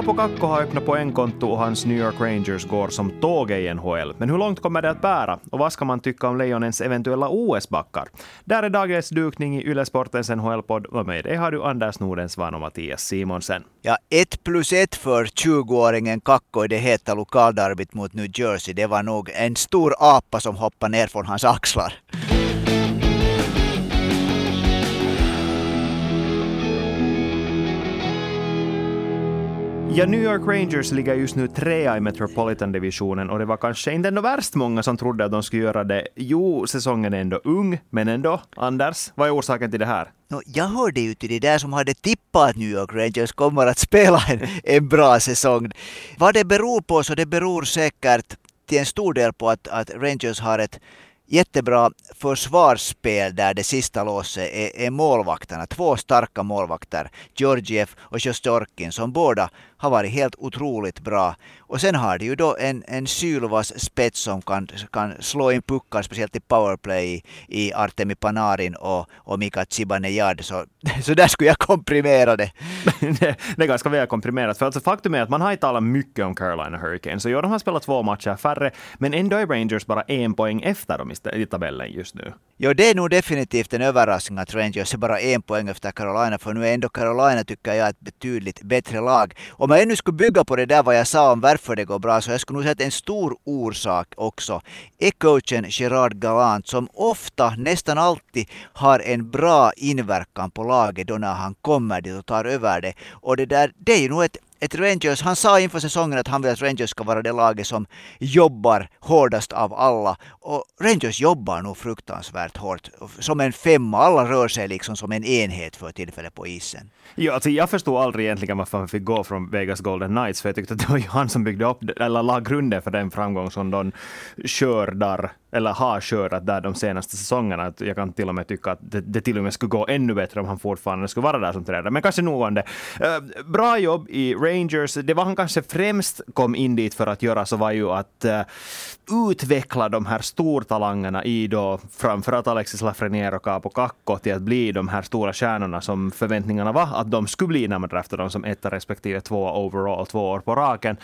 Kaapo Kakko har öppnat poängkonto och hans New York Rangers går som tåget i NHL. Men hur långt kommer det att bära? Och vad ska man tycka om Lejonens eventuella OS-backar? Där är dagens dukning i Ylesportens NHL-podd och med dig har du Anders Nordensvan och Mattias Simonsen. Ja, ett plus ett för 20-åringen Kakko i det heta lokalderbyt mot New Jersey. Det var nog en stor apa som hoppade ner från hans axlar. Ja, New York Rangers ligger just nu trea i Metropolitan-divisionen och det var kanske inte ändå värst många som trodde att de skulle göra det. Jo, säsongen är ändå ung, men ändå. Anders, vad är orsaken till det här? No, jag hörde ju till de där som hade tippat att New York Rangers kommer att spela en, en bra säsong. Vad det beror på så det beror säkert till en stor del på att, att Rangers har ett jättebra försvarsspel där det sista låset är, är målvakterna. Två starka målvakter, Georgiev och Sjostorkin, som båda har varit helt otroligt bra. Och sen har de ju då en, en sylvass spets som kan, kan slå in puckar, speciellt i powerplay i, i Artemi Panarin och, och Mika Zibanejad. Så, så där skulle jag komprimera det. det. det är ganska väl komprimerat. För alltså faktum är att man har inte talat mycket om Carolina Hurricanes. Så ja, de har spelat två matcher färre, men ändå är Rangers bara en poäng efter dem i tabellen just nu. Jo, det är nog definitivt en överraskning att Rangers är bara en poäng efter Carolina, för nu är ändå Carolina, tycker jag, ett betydligt bättre lag. Om jag ännu skulle bygga på det där vad jag sa om varför det går bra, så jag skulle nog säga att en stor orsak också är coachen Gerard Galant som ofta, nästan alltid, har en bra inverkan på laget då när han kommer dit och tar över det. Och det där, det är ju nog ett ett Rangers, han sa inför säsongen att han vill att Rangers ska vara det laget som jobbar hårdast av alla. Och Rangers jobbar nog fruktansvärt hårt. Som en femma, alla rör sig liksom som en enhet för tillfället på isen. Ja, alltså jag förstod aldrig egentligen varför han fick gå från Vegas Golden Knights, för jag tyckte att det var ju han som byggde upp, eller la grunden för den framgång som de skördar eller har skördat där de senaste säsongerna. Jag kan till och med tycka att det, det till och med skulle gå ännu bättre om han fortfarande skulle vara där som tränare. Men kanske nog om det. Uh, eh, bra jobb i Rangers. Det var han kanske främst kom in dit för att göra så var ju att uh, utveckla de här stortalangerna i då framförallt Alexis Lafreniere och Capo Kakko till att bli de här stora stjärnorna som förväntningarna var att de skulle bli när man draftade dem som etta respektive två overall två år på raken.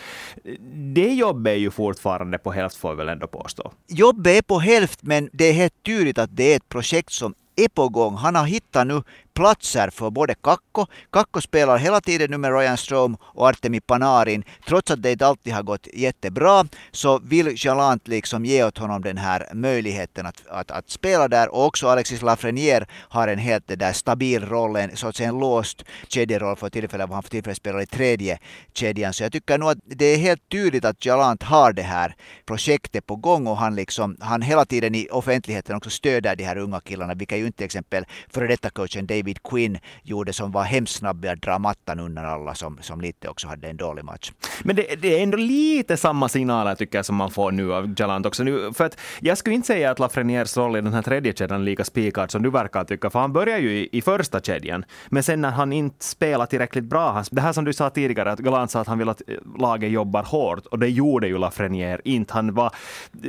Det jobbet är ju fortfarande på hälft får vi väl ändå påstå. Jobbet är på hälft men det är helt tydligt att det är ett projekt som är på gång. Han har hittat nu platser för både Kakko. Kakko spelar hela tiden nu med Ryan Strome och Artemi Panarin. Trots att det inte alltid har gått jättebra så vill Jalant liksom ge åt honom den här möjligheten att, att, att spela där. Och också Alexis Lafreniere har en helt där stabil roll, en, så att säga en låst kedjeroll för tillfället. Han för tillfället spelar i tredje kedjan. Så jag tycker nog att det är helt tydligt att Jalant har det här projektet på gång och han, liksom, han hela tiden i offentligheten också stöder de här unga killarna, vilket ju inte till exempel före detta coachen David Quinn gjorde som var hemskt snabb att dra mattan undan alla som, som lite också hade en dålig match. Men det, det är ändå lite samma signaler tycker jag som man får nu av Jalant också. Nu, för att jag skulle inte säga att Lafreniers roll i den här tredje kedjan är lika spikad som du verkar tycka, för han börjar ju i, i första kedjan. Men sen när han inte spelar tillräckligt bra, han, det här som du sa tidigare, att Galant sa att han vill att eh, laget jobbar hårt, och det gjorde ju Lafreniere inte. Han var,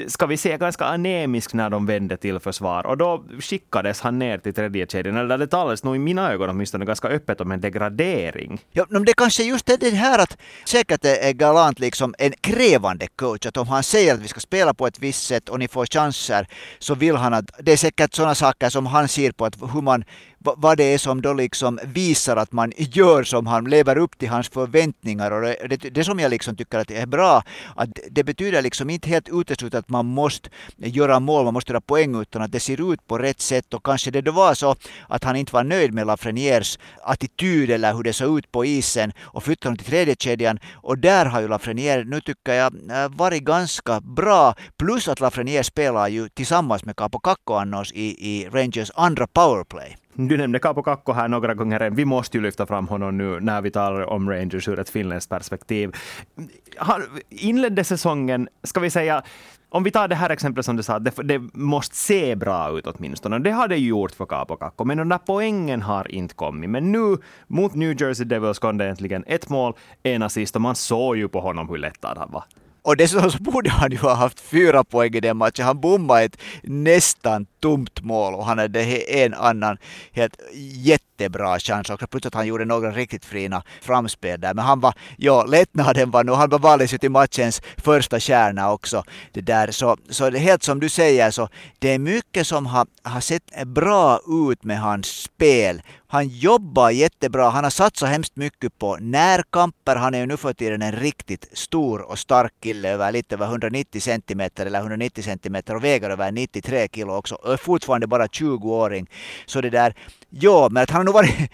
ska vi säga, ganska anemisk när de vände till försvar, och då skickades han ner till tredje kedjan, eller det talades nog i mina ögon åtminstone ganska öppet om en degradering. Ja, men det kanske just är det här att säkert är Galant liksom en krävande coach. Att om han säger att vi ska spela på ett visst sätt och ni får chanser så vill han att det är säkert sådana saker som han ser på att hur man vad det är som då liksom visar att man gör som han, lever upp till hans förväntningar. Och det, det, det som jag liksom tycker att är bra, att det betyder liksom inte helt uteslutet att man måste göra mål, man måste göra poäng, utan att det ser ut på rätt sätt. Och kanske det då var så att han inte var nöjd med Lafreniers attityd eller hur det såg ut på isen och flyttade honom till tredje kedjan. Och där har ju Lafreniere, nu tycker jag, eh, varit ganska bra. Plus att Lafreniere spelar ju tillsammans med Capo Kakko annars i, i Rangers andra powerplay. Du nämnde Capo Kakko här några gånger. Vi måste ju lyfta fram honom nu när vi talar om Rangers ur ett finländskt perspektiv. Han inledde säsongen, ska vi säga, om vi tar det här exemplet som du sa, det, det måste se bra ut åtminstone. Det har det ju gjort för Capo Kakko, men den där poängen har inte kommit. Men nu mot New Jersey Devils kom det äntligen ett mål, en assist och man såg ju på honom hur lättad han var. Och dessutom så borde han ju ha haft fyra poäng i den matchen. Han bommade ett nästan tomt mål och han hade en annan helt jätte jättebra chans också. Plus att han gjorde några riktigt fina framspel där. Men han var, ja, lättnaden var nog, han var valdes ju till matchens första kärna också. Det där. Så, så det helt som du säger så det är mycket som har, har sett bra ut med hans spel. Han jobbar jättebra. Han har satsat hemskt mycket på närkamper. Han är ju nu för tiden en riktigt stor och stark kille över lite över 190 centimeter eller 190 centimeter och väger över 93 kilo också. Och är fortfarande bara 20-åring. Så det där, ja, men att han nog varit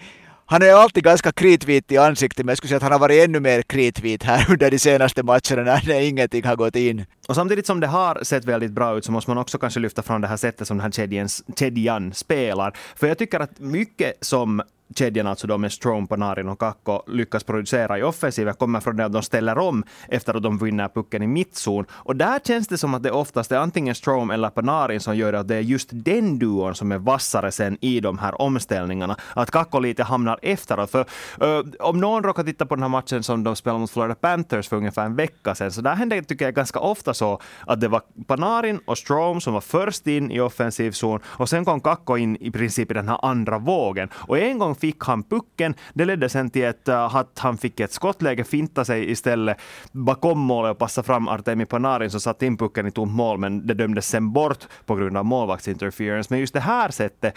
han är alltid ganska kritvit i ansiktet, men jag skulle säga att han har varit ännu mer kritvit här under de senaste matcherna när ingenting har gått in. Och samtidigt som det har sett väldigt bra ut så måste man också kanske lyfta fram det här sättet som den här kedjan spelar. För jag tycker att mycket som kedjan, alltså då med Strome, Panarin och Kakko, lyckas producera i offensiven kommer från det att de ställer om efter att de vinner pucken i mittzon. Och där känns det som att det oftast är antingen Strome eller Panarin som gör att det är just den duon som är vassare sen i de här omställningarna. Att Kakko lite hamnar efteråt. För uh, om någon råkar titta på den här matchen som de spelade mot Florida Panthers för ungefär en vecka sedan, så där hände tycker jag ganska ofta så att det var Panarin och Strome som var först in i offensiv zon och sen kom Kakko in i princip i den här andra vågen. Och en gång fick han pucken. Det ledde sen till ett, uh, att han fick ett skottläge, finta sig istället bakom målet och passa fram Artemi Panarin som satte in pucken i tomt mål, men det dömdes sen bort på grund av målvaktsinterference. Men just det här sättet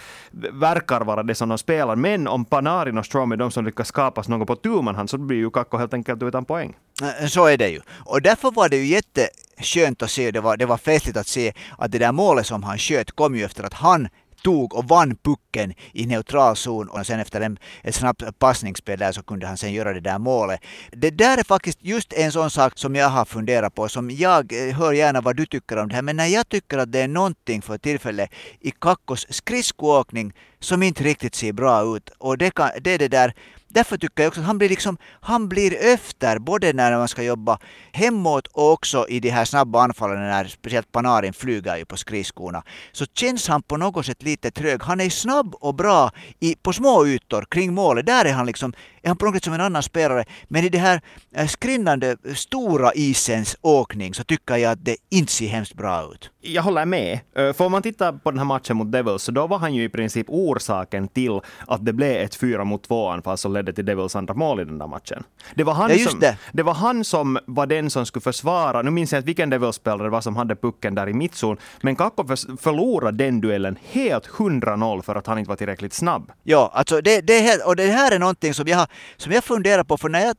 verkar vara det som de spelar. Men om Panarin och Strom är de som lyckas skapa något på tu hand så blir ju Kakko helt enkelt utan poäng. Äh, så är det ju. Och därför var det ju jätteskönt att se, det var, det var festligt att se att det där målet som han sköt kom ju efter att han tog och vann pucken i neutral zon och sen efter en, ett snabbt passningsspel där så kunde han sen göra det där målet. Det där är faktiskt just en sån sak som jag har funderat på, som jag eh, hör gärna vad du tycker om det här, men när jag tycker att det är någonting för tillfället i Kakkos skridskoåkning som inte riktigt ser bra ut och det, kan, det är det där Därför tycker jag också att han blir, liksom, han blir efter både när man ska jobba hemåt och också i de här snabba anfallen när speciellt Panarin flyger ju på skridskorna. Så känns han på något sätt lite trög. Han är snabb och bra i, på små ytor kring målet. Där är han liksom är han på något sätt som en annan spelare. Men i det här eh, skrinnande stora isens åkning så tycker jag att det inte ser hemskt bra ut. Jag håller med. Eh, för om man tittar på den här matchen mot Devils, så då var han ju i princip orsaken till att det blev ett fyra mot två anfall som ledde till Devils andra mål i den där matchen. Det var han, ja, som, det. det. var han som var den som skulle försvara, nu minns jag inte vilken Devils-spelare det var som hade pucken där i mittzon, men Kakko förlorade den duellen helt 100-0 för att han inte var tillräckligt snabb. Ja, alltså det, det, och det här är någonting som jag som jag funderar på, för när jag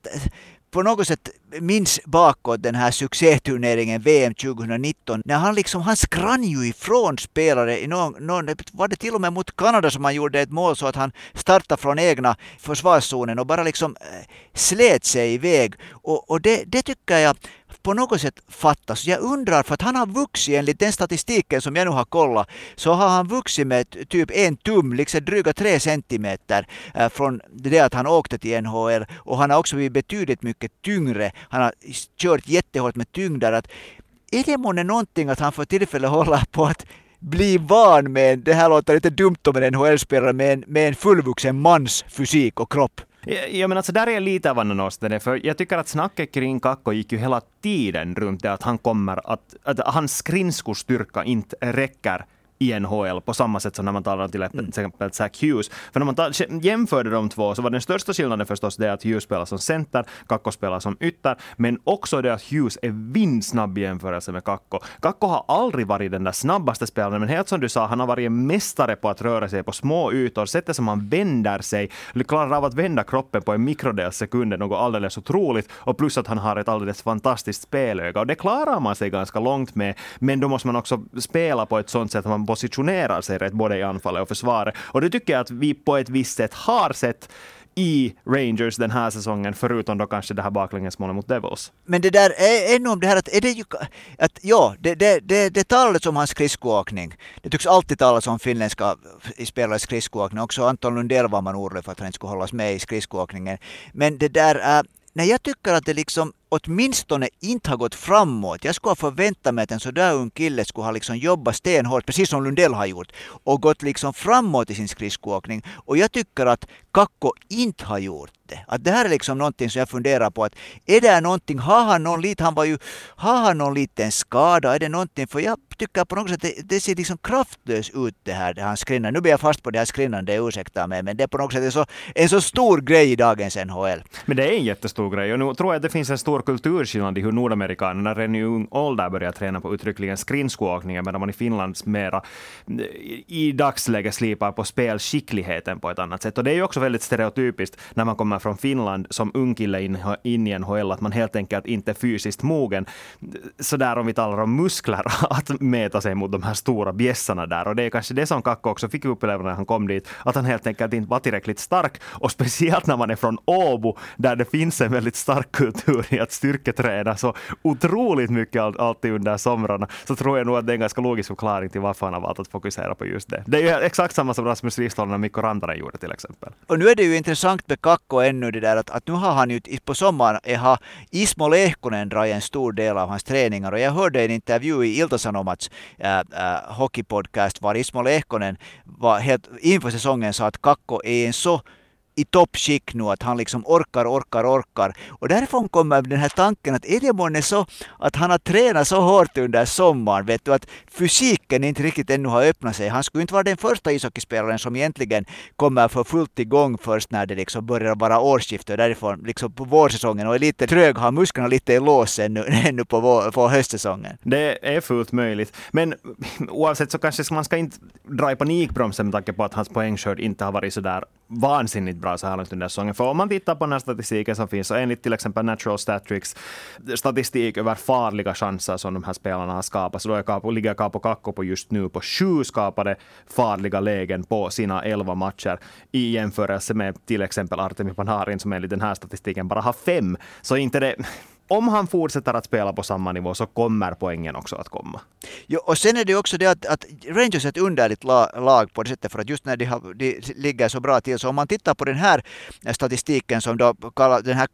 på något sätt minns bakåt den här succéturneringen VM 2019 när han liksom, han skrann ju ifrån spelare i någon, någon, var det till och med mot Kanada som han gjorde ett mål så att han startade från egna försvarszonen och bara liksom äh, slet sig iväg. Och, och det, det tycker jag på något sätt fattas. Jag undrar, för att han har vuxit enligt den statistiken som jag nu har kollat, så har han vuxit med typ en tum, liksom dryga tre centimeter eh, från det att han åkte till NHL. Och han har också blivit betydligt mycket tyngre. Han har kört jättehårt med tyngder. Att, är det månne någonting att han för tillfället håller på att bli van med, det här låter lite dumt om en NHL-spelare, med en, med en fullvuxen mans fysik och kropp? Ja, men alltså där är jag lite av ananas, för jag tycker att snacket kring Kakko gick ju hela tiden runt det att han kommer att, att hans skridskostyrka inte räcker i NHL på samma sätt som när man talar till mm. exempel Zach Hughes. För när man tar, jämförde de två så var den största skillnaden förstås det att Hughes spelar som center, Kakko spelar som ytter, men också det att Hughes är vindsnabb i jämförelse med Kakko. Kakko har aldrig varit den där snabbaste spelaren, men helt som du sa, han har varit en mästare på att röra sig på små ytor, sättet som han vänder sig, klarar av att vända kroppen på en mikrodels sekund är något alldeles otroligt, och plus att han har ett alldeles fantastiskt spelöga, och det klarar man sig ganska långt med, men då måste man också spela på ett sånt sätt att man positionerar sig rätt både i anfallet och försvaret. Och det tycker jag att vi på ett visst sätt har sett i Rangers den här säsongen, förutom då kanske det här baklängesmålet mot Devils. Men det där är ännu om det här att, är det ju, att ja, det, det, det, det talas om hans skridskoåkning. Det tycks alltid talas om finländska spelares skridskoåkning. Också Anton Lundell var man orolig för att han inte skulle hållas med i skridskoåkningen. Men det där, äh, när jag tycker att det liksom åtminstone inte har gått framåt. Jag skulle ha förväntat mig att en sådär ung kille skulle ha liksom jobbat stenhårt, precis som Lundell har gjort, och gått liksom framåt i sin skridskoåkning. Och jag tycker att Kakko inte har gjort det. Att det här är liksom någonting som jag funderar på. att Är det någonting, har han någon lite, han var ju, har han någon liten skada? Är det någonting, för jag tycker på något sätt det, det ser liksom kraftlöst ut det här, det han skrinnar. Nu blir jag fast på det här skrinnande, ursäkta mig, men det är på något sätt en så, en så stor grej i dagens NHL. Men det är en jättestor grej och nu tror jag att det finns en stor kulturskillnad i hur nordamerikanerna redan i ung ålder börjar träna på uttryckligen skridskoåkningen medan man i Finland mera i dagsläget slipar på spelskickligheten på ett annat sätt. Och det är ju också väldigt stereotypiskt när man kommer från Finland som ung kille in, in i NHL, att man helt enkelt inte är fysiskt mogen. sådär om vi talar om muskler, att mäta sig mot de här stora bjässarna där. Och det är kanske det som Kakko också fick uppleva när han kom dit, att han helt enkelt inte var tillräckligt stark. Och speciellt när man är från Åbo, där det finns en väldigt stark kultur i att styrketräna så otroligt mycket alltid under somrarna, så tror jag nog att det är en ganska logisk förklaring till varför han har valt att fokusera på just det. Det är ju exakt samma som Rasmus Ristolainen och Mikko Rantanen gjorde till exempel. Och nu är det ju intressant med Kakko ännu det där att, att nu har han ju på sommaren eh, har Ismo Lehkonen dragit en stor del av hans träningar. Och jag hörde en intervju i Ilta-Sanomats äh, äh, hockeypodcast var Ismo Lehkonen var helt inför säsongen sa att Kakko är en så i toppskick nu, att han liksom orkar, orkar, orkar. Och därifrån kommer den här tanken att är det månne så att han har tränat så hårt under sommaren, vet du, att fysiken inte riktigt ännu har öppnat sig. Han skulle inte vara den första ishockeyspelaren som egentligen kommer för fullt igång först när det liksom börjar vara årsskifte och därifrån liksom på vårsäsongen och är lite trög, har musklerna lite i lås ännu, ännu på, vår, på höstsäsongen. Det är fullt möjligt. Men oavsett så kanske man ska inte dra i panikbromsen med tanke på att hans poängskörd inte har varit så där vansinnigt bra så här långt under säsongen. För om man tittar på den här statistiken som finns, så enligt till exempel Natural Statrix statistik över farliga chanser som de här spelarna har skapat, så då är ligger Capo Kakko på just nu på sju skapade farliga lägen på sina elva matcher i jämförelse med till exempel Artemi Panarin som enligt den här statistiken bara har fem. Så inte det om han fortsätter att spela på samma nivå så kommer poängen också att komma. Jo, och sen är det också det att, att Rangers är ett underligt lag på det sättet för att just när de, har, de ligger så bra till så om man tittar på den här statistiken som då kallar den här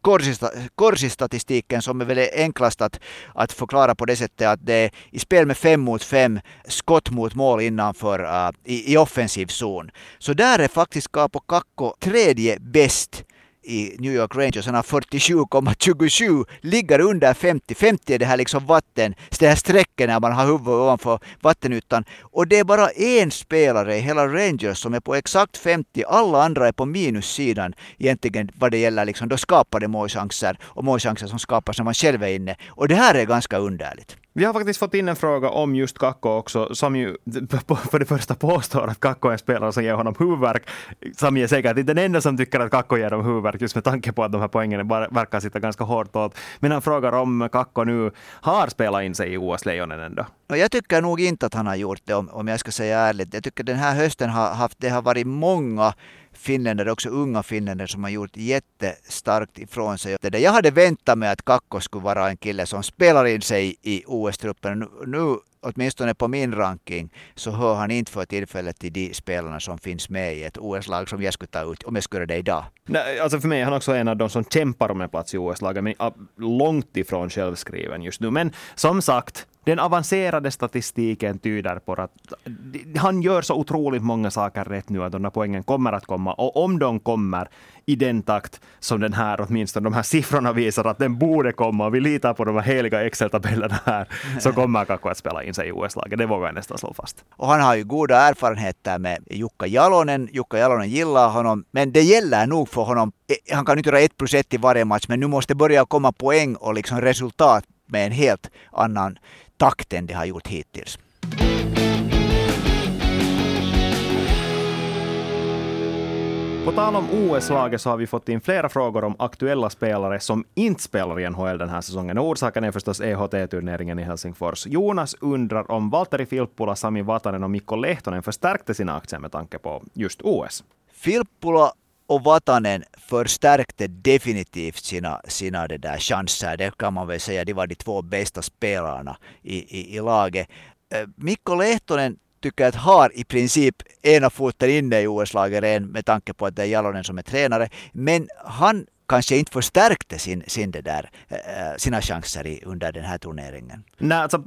Corsi-statistiken som är väl enklast att, att förklara på det sättet att det är i spel med fem mot fem skott mot mål innanför uh, i, i offensiv zon. Så där är faktiskt Capo Kakko tredje bäst i New York Rangers. Han har 47,27, ligger under 50. 50 är det här liksom vatten, det här strecket när man har huvudet ovanför vattenytan. Och det är bara en spelare i hela Rangers som är på exakt 50. Alla andra är på minussidan egentligen vad det gäller liksom då skapade målchanser och målchanser som skapas när man själv är inne. Och det här är ganska underligt. Vi har faktiskt fått in en fråga om just Kakko också, som ju för det första påstår att Kakko är en spelare som ger honom huvudvärk. Som är säkert inte den enda som tycker att Kakko ger dem huvudvärk, just med tanke på att de här poängen verkar sitta ganska hårt åt. Men han frågar om Kakko nu har spelat in sig i OS-lejonen ändå. Jag tycker nog inte att han har gjort det, om, om jag ska säga ärligt. Jag tycker den här hösten har haft, det har varit många finländare, också unga finländare som har gjort jättestarkt ifrån sig. Jag hade väntat mig att Kakko skulle vara en kille som spelar in sig i OS-truppen. Nu, nu åtminstone på min ranking, så hör han inte för tillfället till de spelarna som finns med i ett OS-lag som jag skulle ta ut om jag skulle göra det idag. Nej, alltså för mig är han också en av de som kämpar om en plats i OS-laget, men långt ifrån självskriven just nu. Men som sagt, den avancerade statistiken tyder på att han gör så otroligt många saker rätt nu att de här poängen kommer att komma. Och om de kommer i den takt som den här, åtminstone de här siffrorna visar att den borde komma, och vi litar på de här heliga Excel-tabellerna här, så kommer Kakko att spela in sig i OS-laget. Det vågar jag nästan slå fast. Och han har ju goda erfarenheter med Jukka Jalonen. Jukka Jalonen gillar honom, men det gäller nog för honom. Eh, han kan inte göra ett plus ett i varje match, men nu måste börja komma poäng och liksom resultat med en helt annan takt än de har gjort hittills. På tal om OS-laget så har vi fått in flera frågor om aktuella spelare som inte spelar i NHL den här säsongen. orsaken är förstås EHT-turneringen i Helsingfors. Jonas undrar om Valtteri Filppula, Sami Vatanen och Mikko Lehtonen förstärkte sina aktier med tanke på just OS. Filppula och Vatanen förstärkte definitivt sina, sina det där chanser. Det kan man väl säga. De var de två bästa spelarna i, i, i laget. Eh, Mikko Lehtonen tycker att har i princip ena foten inne i OS-laget med tanke på att det är Jalonen som är tränare. Men han kanske inte förstärkte sin, sin det där, eh, eh, sina chanser i, under den här turneringen. Nej, alltså,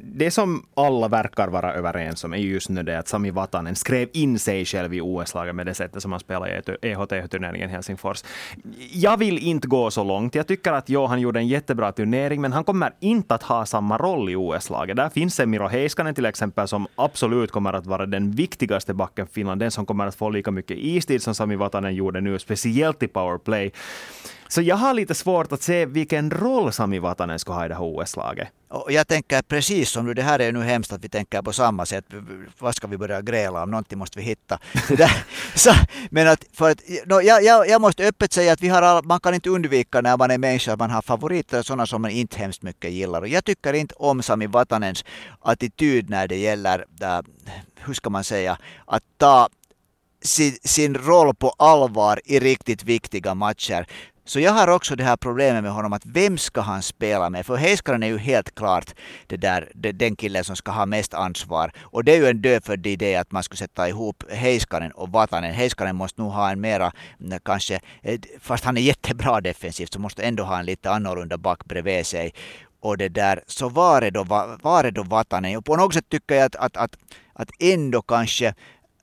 det som alla verkar vara överens om är just nu det att Sami Vatanen skrev in sig själv i OS-laget med det sättet som han spelade i EHT-turneringen i Helsingfors. Jag vill inte gå så långt. Jag tycker att Johan gjorde en jättebra turnering, men han kommer inte att ha samma roll i OS-laget. Där finns en Miro Heiskanen till exempel som absolut kommer att vara den viktigaste backen för Finland, den som kommer att få lika mycket istid som Sami Vatanen gjorde nu, speciellt i powerplay. Så jag har lite svårt att se vilken roll Sami Vatanen ska ha i det här OS-laget. Och jag tänker precis som du, det här är nu hemskt att vi tänker på samma sätt. Vad ska vi börja gräla om? Någonting måste vi hitta. så, men att, för att, no, jag, jag, jag, måste öppet säga att vi har all, man kan inte undvika när man är människa att man har favoriter, sådana som man inte hemskt mycket gillar. Och jag tycker inte om Sami Vatanens attityd när det gäller, äh, hur ska man säga, att ta sin, sin roll på allvar i riktigt viktiga matcher. Så jag har också det här problemet med honom att vem ska han spela med? För Heiskanen är ju helt klart det där, den killen som ska ha mest ansvar. Och det är ju en dödfödd idé att man skulle sätta ihop Heiskanen och Vatanen. Heiskanen måste nog ha en mera, mm, kanske, eh, fast han är jättebra defensivt, så måste ändå ha en lite annorlunda back bredvid sig. Och det där, så var är då, var är då Vatanen? Och på något sätt tycker jag att, att, att, att ändå kanske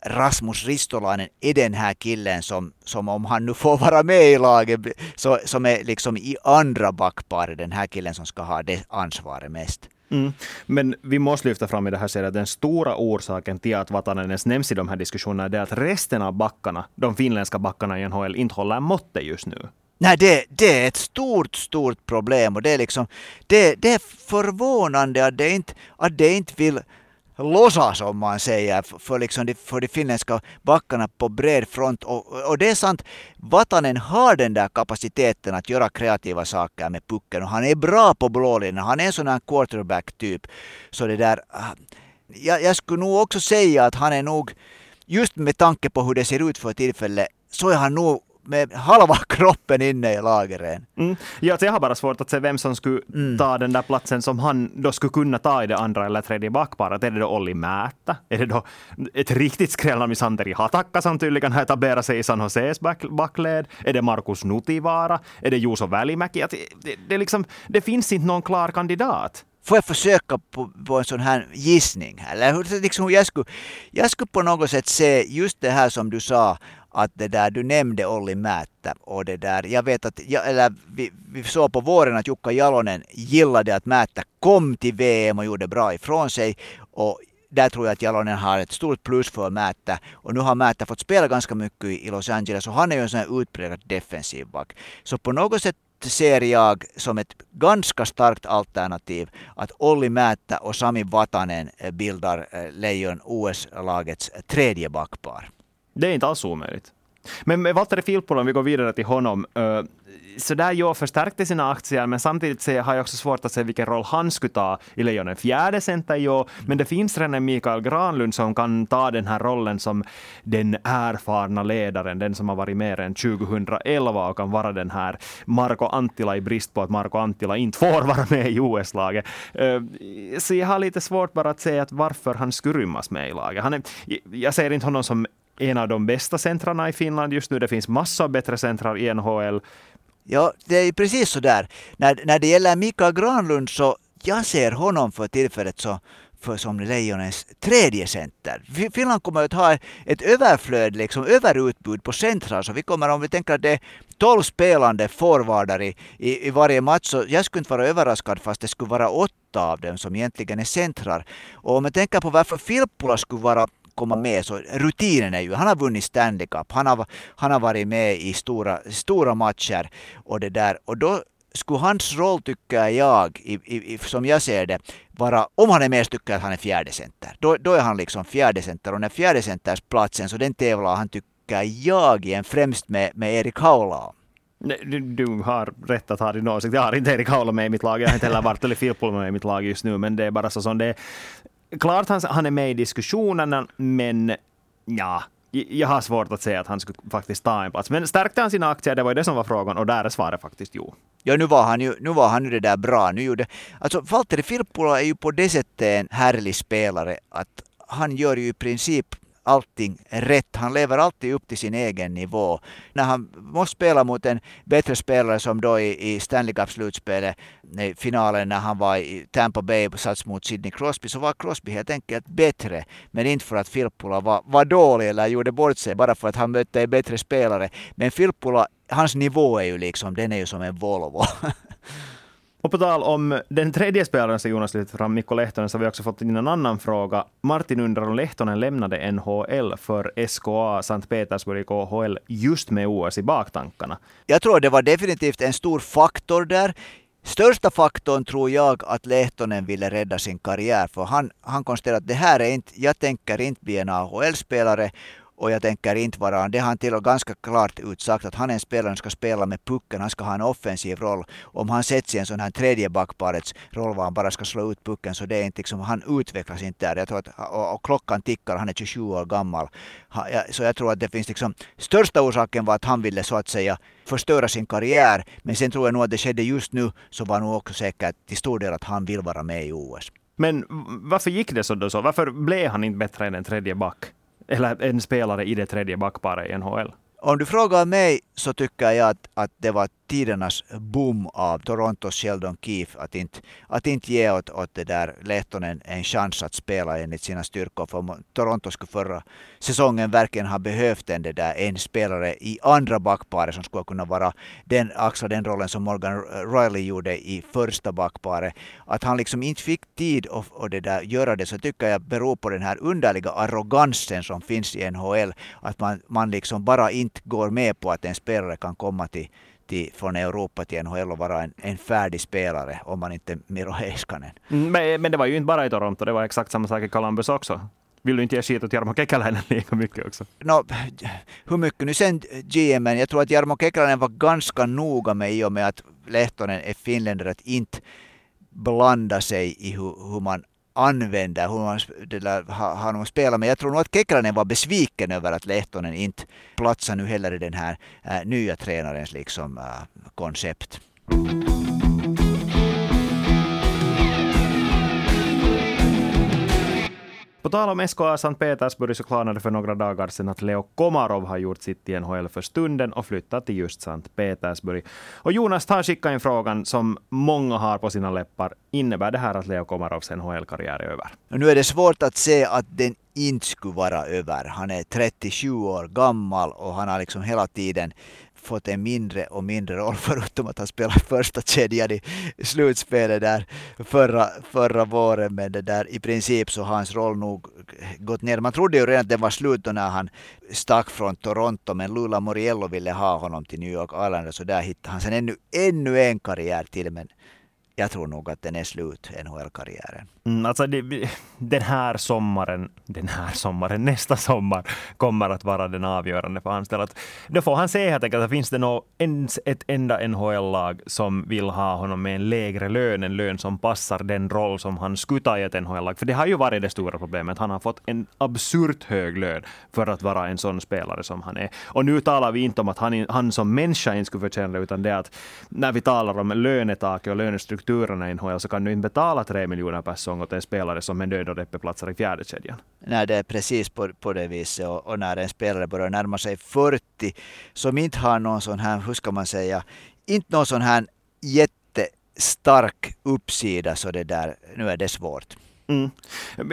Rasmus Ristolainen är den här killen som, som om han nu får vara med i laget, så, som är liksom i andra backparet den här killen som ska ha det ansvaret mest. Mm. Men vi måste lyfta fram i det här ser att den stora orsaken till att Vatanen ens nämns i de här diskussionerna är att resten av backarna, de finländska backarna i NHL, inte håller måttet just nu. Nej, det, det är ett stort, stort problem och det är liksom, det, det är förvånande att det inte, att det inte vill låtsas om man säger för, liksom de, för de finländska backarna på bred front. Och, och det är sant, Vatanen har den där kapaciteten att göra kreativa saker med pucken och han är bra på blålinjen. Han är en sån här quarterback-typ. Så det där, ah, jag, jag skulle nog också säga att han är nog, just med tanke på hur det ser ut för tillfället, så är han nog med halva kroppen inne i lagren. Mm. Ja, jag har bara svårt att se vem som skulle mm. ta den där platsen som han då skulle kunna ta i det andra eller tredje backparet. Är det då Olli Määttä? Är det då ett riktigt skrällande Santeri Hatakka som tydligen har etablerat sig i San Joses back, backled? Är det Markus Nutivaara? Är det Juuso Välimäki? Det, det, det, liksom, det finns inte någon klar kandidat. Får jag försöka på, på en sån här gissning? Eller liksom jag, skulle, jag skulle på något sätt se just det här som du sa att det där, du nämnde Olli Määttä och det där, jag vet att, eller vi, vi såg på våren att Jukka Jalonen gillade att Määttä kom till VM och gjorde bra ifrån sig och där tror jag att Jalonen har ett stort plus för Määttä. Och nu har Määttä fått spela ganska mycket i Los Angeles och han är ju en sån här utpräglad defensiv back. Så på något sätt ser jag som ett ganska starkt alternativ att Olli Määttä och Sami Vatanen bildar eh, Lejon OS-lagets tredje backpar. Det är inte alls omöjligt. Men med Valtteri Filppula, om vi går vidare till honom, eh, så där jo, förstärkte sina aktier, men samtidigt så har jag också svårt att se vilken roll han skulle ta i Lejonen. Fjärde center, jo, men det finns redan Mikael Granlund som kan ta den här rollen som den erfarna ledaren, den som har varit med än 2011 och kan vara den här Marko Anttila i brist på att Marko Anttila inte får vara med i OS-laget. Eh, så jag har lite svårt bara att säga att varför han skulle rymmas med i laget. Han är, jag ser inte honom som en av de bästa centrarna i Finland just nu. Det finns massor av bättre centrar i NHL. Ja, det är precis så där. När, när det gäller Mikael Granlund så jag ser honom för tillfället så för som Lejonens tredje center. Finland kommer att ha ett överflöd, liksom överutbud på centrar. Så vi kommer, om vi tänker att det är 12 spelande forwardar i, i, i, varje match, så jag skulle inte vara överraskad fast det skulle vara åtta av dem som egentligen är centrar. Och om jag tänker på varför Filppula skulle vara komma med. Så rutinen är ju, han har vunnit Stanley Cup, han har, han har varit med i stora, stora matcher och det där. Och då skulle hans roll, tycker jag, i, i, som jag ser det, vara, om han är med så tycker jag att han är fjärde center. Då, då är han liksom fjärde center och den fjärde centersplatsen, så den tävlar han tycker jag igen främst med, med Erik Haula du, du, har rätt att ha din åsikt. Jag har inte Erik Haula med i mitt lag. Jag har inte heller Bartoli Filppula med i mitt lag just nu. Men det är bara så som det är klart han, han är med i diskussionerna, men ja, jag har svårt att säga att han skulle faktiskt ta en plats. Men stärkte han sina aktier? Det var ju det som var frågan och där är svaret faktiskt jo. Ja, nu var han ju, nu var han ju det där bra. Nu gjorde, alltså Valtteri Filppula är ju på det sättet en härlig spelare att han gör ju i princip allting rätt. Han lever alltid upp till sin egen nivå. När han måste spela mot en bättre spelare som då i, i Stanley Cup-slutspelet, finalen när han var i Tampa Bay och sats mot Sidney Crosby, så var Crosby helt enkelt bättre. Men inte för att Filppula var, var dålig eller gjorde bort sig, bara för att han mötte en bättre spelare. Men Filppula, hans nivå är ju liksom, den är ju som en Volvo. Och på tal om den tredje spelaren som Jonas lyfte fram, Mikko Lehtonen, så har vi också fått in en annan fråga. Martin undrar om Lehtonen lämnade NHL för SKA Sankt Petersburg KHL just med OS i baktankarna. Jag tror det var definitivt en stor faktor där. Största faktorn tror jag att Lehtonen ville rädda sin karriär för han, han konstaterade att det här är inte, jag tänker inte bli en AHL-spelare och jag tänker inte vara, det har han till och ganska klart utsagt att han är en spelare som ska spela med pucken, han ska ha en offensiv roll. Om han sätts i en sån här tredje backparets roll var han bara ska slå ut pucken så det är inte liksom, han utvecklas inte där. Jag tror att, och, och klockan tickar, han är 27 år gammal. Så jag tror att det finns liksom, största orsaken var att han ville så att säga förstöra sin karriär. Men sen tror jag nog att det skedde just nu så var nog också säkert till stor del att han vill vara med i OS. Men varför gick det så då så? Varför blev han inte bättre än en tredje back? Eller en spelare i det tredje backparet i NHL? Om du frågar mig så tycker jag att, att det var tidernas boom av Torontos Sheldon Keefe att inte, att inte ge åt, åt det där Lehtonen en chans att spela enligt sina styrkor. För Toronto skulle förra säsongen verkligen ha behövt en, det där, en spelare i andra backparet som skulle kunna vara den, axla den rollen som Morgan Riley gjorde i första backparet. Att han liksom inte fick tid att och det där, göra det så tycker jag beror på den här underliga arrogansen som finns i NHL. Att man, man liksom bara inte går med på att en spelare kan komma till till, från Europa till NHL och vara en, en färdig spelare om man inte Miro Heiskanen. Mm, men, men det var ju inte bara i Toronto, det var exakt samma sak i Columbus också. Vill du inte ge skit åt Jarmo Kekäläinen lika mycket också? No, hur mycket nu sen GM, jag tror att Jarmo Kekäläinen var ganska noga med i och med att Lehtonen är finländare att inte blanda sig i hur, hur man använder, hur man det där, har, har spelat. Men jag tror nog att Kekranen var besviken över att Lehtonen inte platsar nu heller i den här äh, nya tränarens liksom, äh, koncept. På tal om SKA Sankt Petersburg så klarnade för några dagar sedan att Leo Komarov har gjort sitt i NHL för stunden och flyttat till just Sankt Petersburg. Och Jonas har skickat in frågan som många har på sina läppar. Innebär det här att Leo Komarovs NHL-karriär är över? Nu är det svårt att se att den inte skulle vara över. Han är 37 år gammal och han har liksom hela tiden fått en mindre och mindre roll förutom att han spelade första kedjan i slutspelet där förra, förra våren. Men det där, i princip så har hans roll nog gått ner. Man trodde ju redan att den var slut då när han stack från Toronto men Lula Moriello ville ha honom till New York Islanders så där hittade han sen ännu, ännu en karriär till. Men jag tror nog att den är slut, NHL-karriären. Mm, alltså det, den här sommaren, den här sommaren, nästa sommar kommer att vara den avgörande för hans del. Då får han se helt enkelt att finns det nog ens ett enda NHL-lag som vill ha honom med en lägre lön, en lön som passar den roll som han skulle ta i ett NHL-lag. För det har ju varit det stora problemet. Han har fått en absurt hög lön för att vara en sån spelare som han är. Och nu talar vi inte om att han, han som människa inte skulle förtjäna det, utan det är att när vi talar om lönetaket och strukturerna i NHL så kan du inte betala tre miljoner per säsong åt en spelare som med död och deppe platsar i fjärde kedjan. Nej, det är precis på, på det viset. Och, och, när en spelare börjar närma sig 40, som inte har någon sån här, hur ska man säga, inte någon sån här jättestark uppsida, så det där, nu är det svårt. Mm.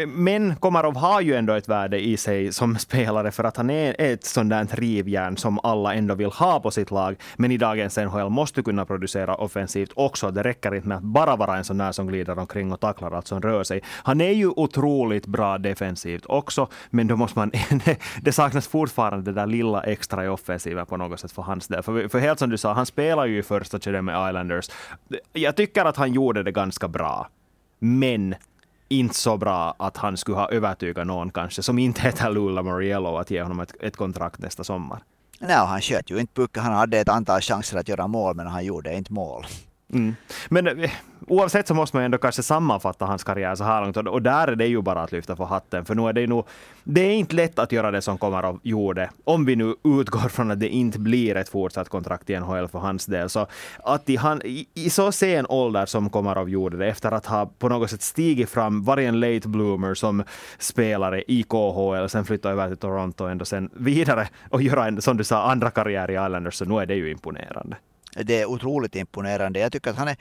Men Komarov har ju ändå ett värde i sig som spelare för att han är ett sånt där rivjärn som alla ändå vill ha på sitt lag. Men i dagens NHL måste kunna producera offensivt också. Det räcker inte med att bara vara en sån där som glider omkring och tacklar allt som rör sig. Han är ju otroligt bra defensivt också, men då måste man... det saknas fortfarande det där lilla extra i offensiven på något sätt för hans del. För, för helt som du sa, han spelar ju i första kedjan med Islanders. Jag tycker att han gjorde det ganska bra. Men inte så bra att han skulle ha övertygat någon kanske, som inte heter Lula Moriello, att ge honom ett, ett kontrakt nästa sommar. Nej, han sköt ju inte pucken. Han hade ett antal chanser att göra mål, men han gjorde inte mål. Mm. Men eh, oavsett så måste man ändå kanske sammanfatta hans karriär så här långt och där är det ju bara att lyfta på hatten för nu är det ju nog, det är inte lätt att göra det som kommer av gjorde, om vi nu utgår från att det inte blir ett fortsatt kontrakt i NHL för hans del. Så att i, han, i, i så sen ålder som Komarov gjorde det, efter att ha på något sätt stigit fram, varit en late bloomer som spelare i KHL, sen flytta över till Toronto och ändå sen vidare och göra en, som du sa, andra karriär i Islanders, så nu är det ju imponerande det är otroligt imponerande. Jag tycker att han är,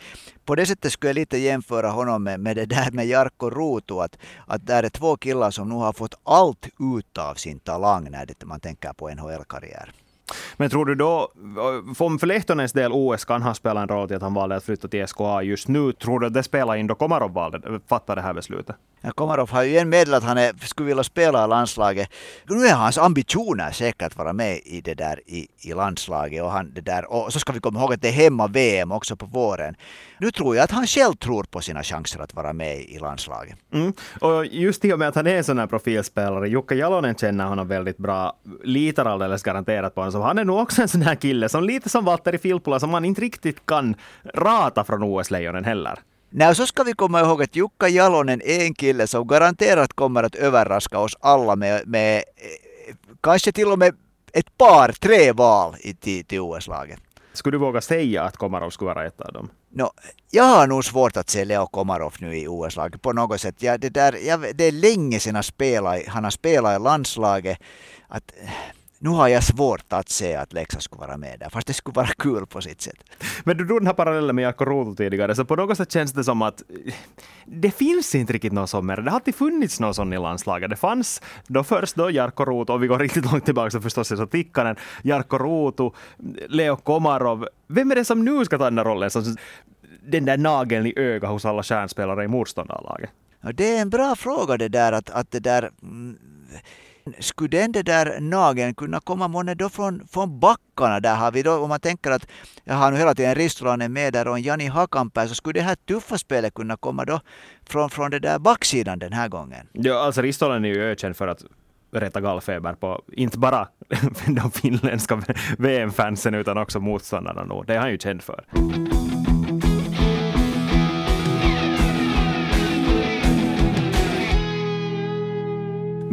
på det sättet skulle jag lite jämföra honom med, med det där med Jarkko Ruutu, att, att där är två killar som nu har fått allt ut av sin talang när det, man tänker på NHL-karriär. Men tror du då, för Lehtonens del, OS kan ha spelat en roll till att han valde att flytta till SKA just nu. Tror du att det spelar in då Komarov valde, fattade det här beslutet? Ja, Komarov har ju igen meddelat att han är, skulle vilja spela i landslaget. Nu är hans ambitioner säkert att vara med i det där i, i landslaget. Och, han, det där, och så ska vi komma ihåg att det är hemma-VM också på våren. Nu tror jag att han själv tror på sina chanser att vara med i landslaget. Mm. Och just i och med att han är en sån här profilspelare, Jukka Jalonen känner honom väldigt bra, litar alldeles garanterat på honom. Så han är nog också en sån här kille som lite som Valtteri Filppula, som man inte riktigt kan rata från OS-lejonen heller. Nej, så ska vi komma ihåg att Jukka Jalonen är en kille som garanterat kommer att överraska oss alla med, med eh, kanske till och med ett par, tre val i, till, till OS-laget. Skulle du våga säga att Komarov skulle vara ett av dem? No, jag har nog svårt att se Leo Komarov nu i OS-laget på något sätt. Ja, det, där, ja, det är länge sedan han, spelat, han har spelat i landslaget. Att, nu har jag svårt att se att Leksand skulle vara med där, fast det skulle vara kul på sitt sätt. Men du drog den här parallellen med Jarkko Ruutu tidigare, så på något sätt känns det som att det finns inte riktigt någon sån mer. Det har alltid funnits någon sån i landslaget. Det fanns då först då Jarkko Ruutu, och vi går riktigt långt tillbaka så förstås så Tikkanen, Jarkko Ruutu, Leo Komarov. Vem är det som nu ska ta den där rollen? Som den där nageln i ögat hos alla stjärnspelare i motståndarlaget? Det är en bra fråga det där att, att det där mm, skulle den det där nageln kunna komma månne då från, från backarna? Där har vi då, om man tänker att jag har nu hela tiden Ristolainen med där och en Jani Hakanpää, så skulle det här tuffa spelet kunna komma då från, från det där backsidan den här gången? Ja, alltså Ristolainen är ju ökänd för att rätta gallfeber på inte bara de finländska VM-fansen utan också motståndarna. Det är han ju känd för.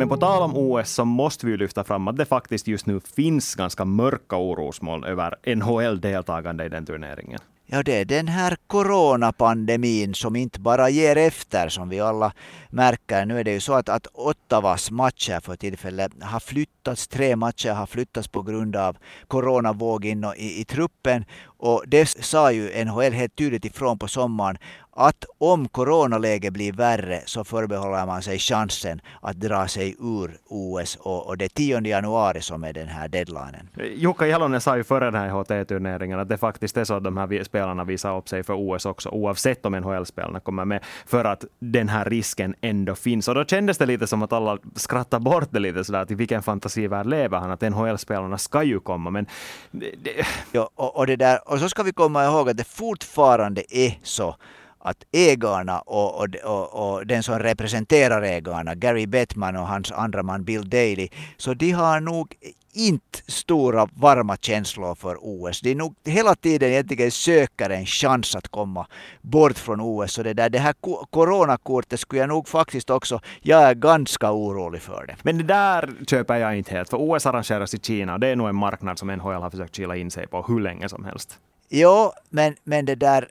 Men på tal om OS så måste vi lyfta fram att det faktiskt just nu finns ganska mörka orosmoln över NHL-deltagande i den turneringen. Ja, det är den här coronapandemin som inte bara ger efter som vi alla märker. Nu är det ju så att, att Ottawas matcher för tillfället har flyttats. Tre matcher har flyttats på grund av coronavågen i, i truppen. Och det sa ju NHL helt tydligt ifrån på sommaren att om coronaläget blir värre så förbehåller man sig chansen att dra sig ur OS och, och det är 10 januari som är den här deadlinen. Jukka Jalonen sa ju före den här HT-turneringen att det faktiskt är så att de här spelarna visar upp sig för OS också oavsett om NHL-spelarna kommer med för att den här risken ändå finns. Och då kändes det lite som att alla skrattade bort det lite sådär till vilken fantasivärld lever han att NHL-spelarna ska ju komma men... Det... Ja, och, och, det där, och så ska vi komma ihåg att det fortfarande är så att ägarna och, och, och, och, den som representerar ägarna, Gary Bettman och hans andra man Bill Daley, så de har nog inte stora varma känslor för OS. De nog hela tiden egentligen söker en chans att komma bort från OS. Så det, där, det här coronakortet skulle jag nog faktiskt också, jag är ganska orolig för det. Men det där köper jag inte helt, för OS arrangeras i Kina och det är nog en marknad som NHL har försökt kila in sig på hur länge som helst. Jo, men, men det där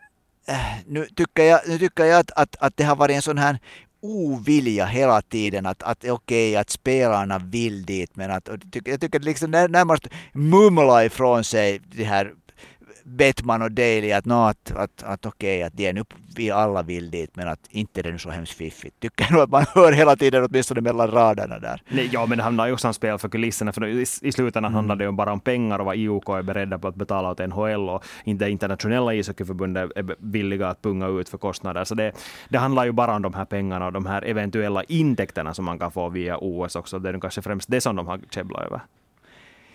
Äh, nu tycker jag, nu tycker jag att, att, att det har varit en sån här ovilja hela tiden att, att okej okay, att spelarna vill dit men att jag tycker liksom närmast mumla ifrån sig de här Bettman och Daly att, no, att, att, att okej, okay, att de är nu, vi alla vill dit, men att inte det är så hemskt fiffigt. Tycker nog att man hör hela tiden åtminstone mellan raderna där. Nej, ja, men det handlar ju också om spel för kulisserna, för i, i slutändan mm. handlar det ju bara om pengar och vad IOK är beredda på att betala åt NHL och inte internationella ishockeyförbundet är villiga att punga ut för kostnader. Så det, det handlar ju bara om de här pengarna och de här eventuella intäkterna som man kan få via OS också. Det är kanske främst det som de har käbblat över.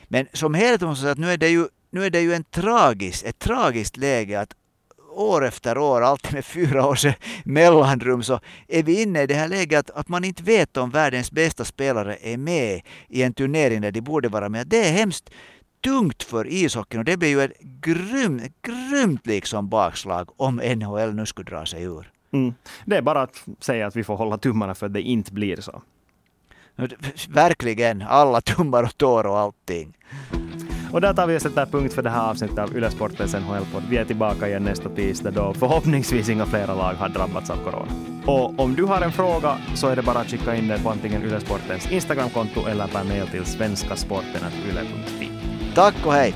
Men som helhet måste jag säga att nu är det ju nu är det ju en tragisk, ett tragiskt läge att år efter år, alltid med fyra års mellanrum, så är vi inne i det här läget att, att man inte vet om världens bästa spelare är med i en turnering där de borde vara med. Det är hemskt tungt för ishockeyn och det blir ju ett grymt, grymt liksom bakslag om NHL nu skulle dra sig ur. Mm. Det är bara att säga att vi får hålla tummarna för att det inte blir så. Verkligen, alla tummar och tår och allting. Och där tar vi och sätter punkt för det här avsnittet av Yle Sportens NHL-podd. Vi är tillbaka igen nästa tisdag då förhoppningsvis inga flera lag har drabbats av corona. Och om du har en fråga så är det bara att skicka in den på antingen Yle Sportens Instagramkonto eller per mail till svenskasporten.yle.fi. Tack och hej!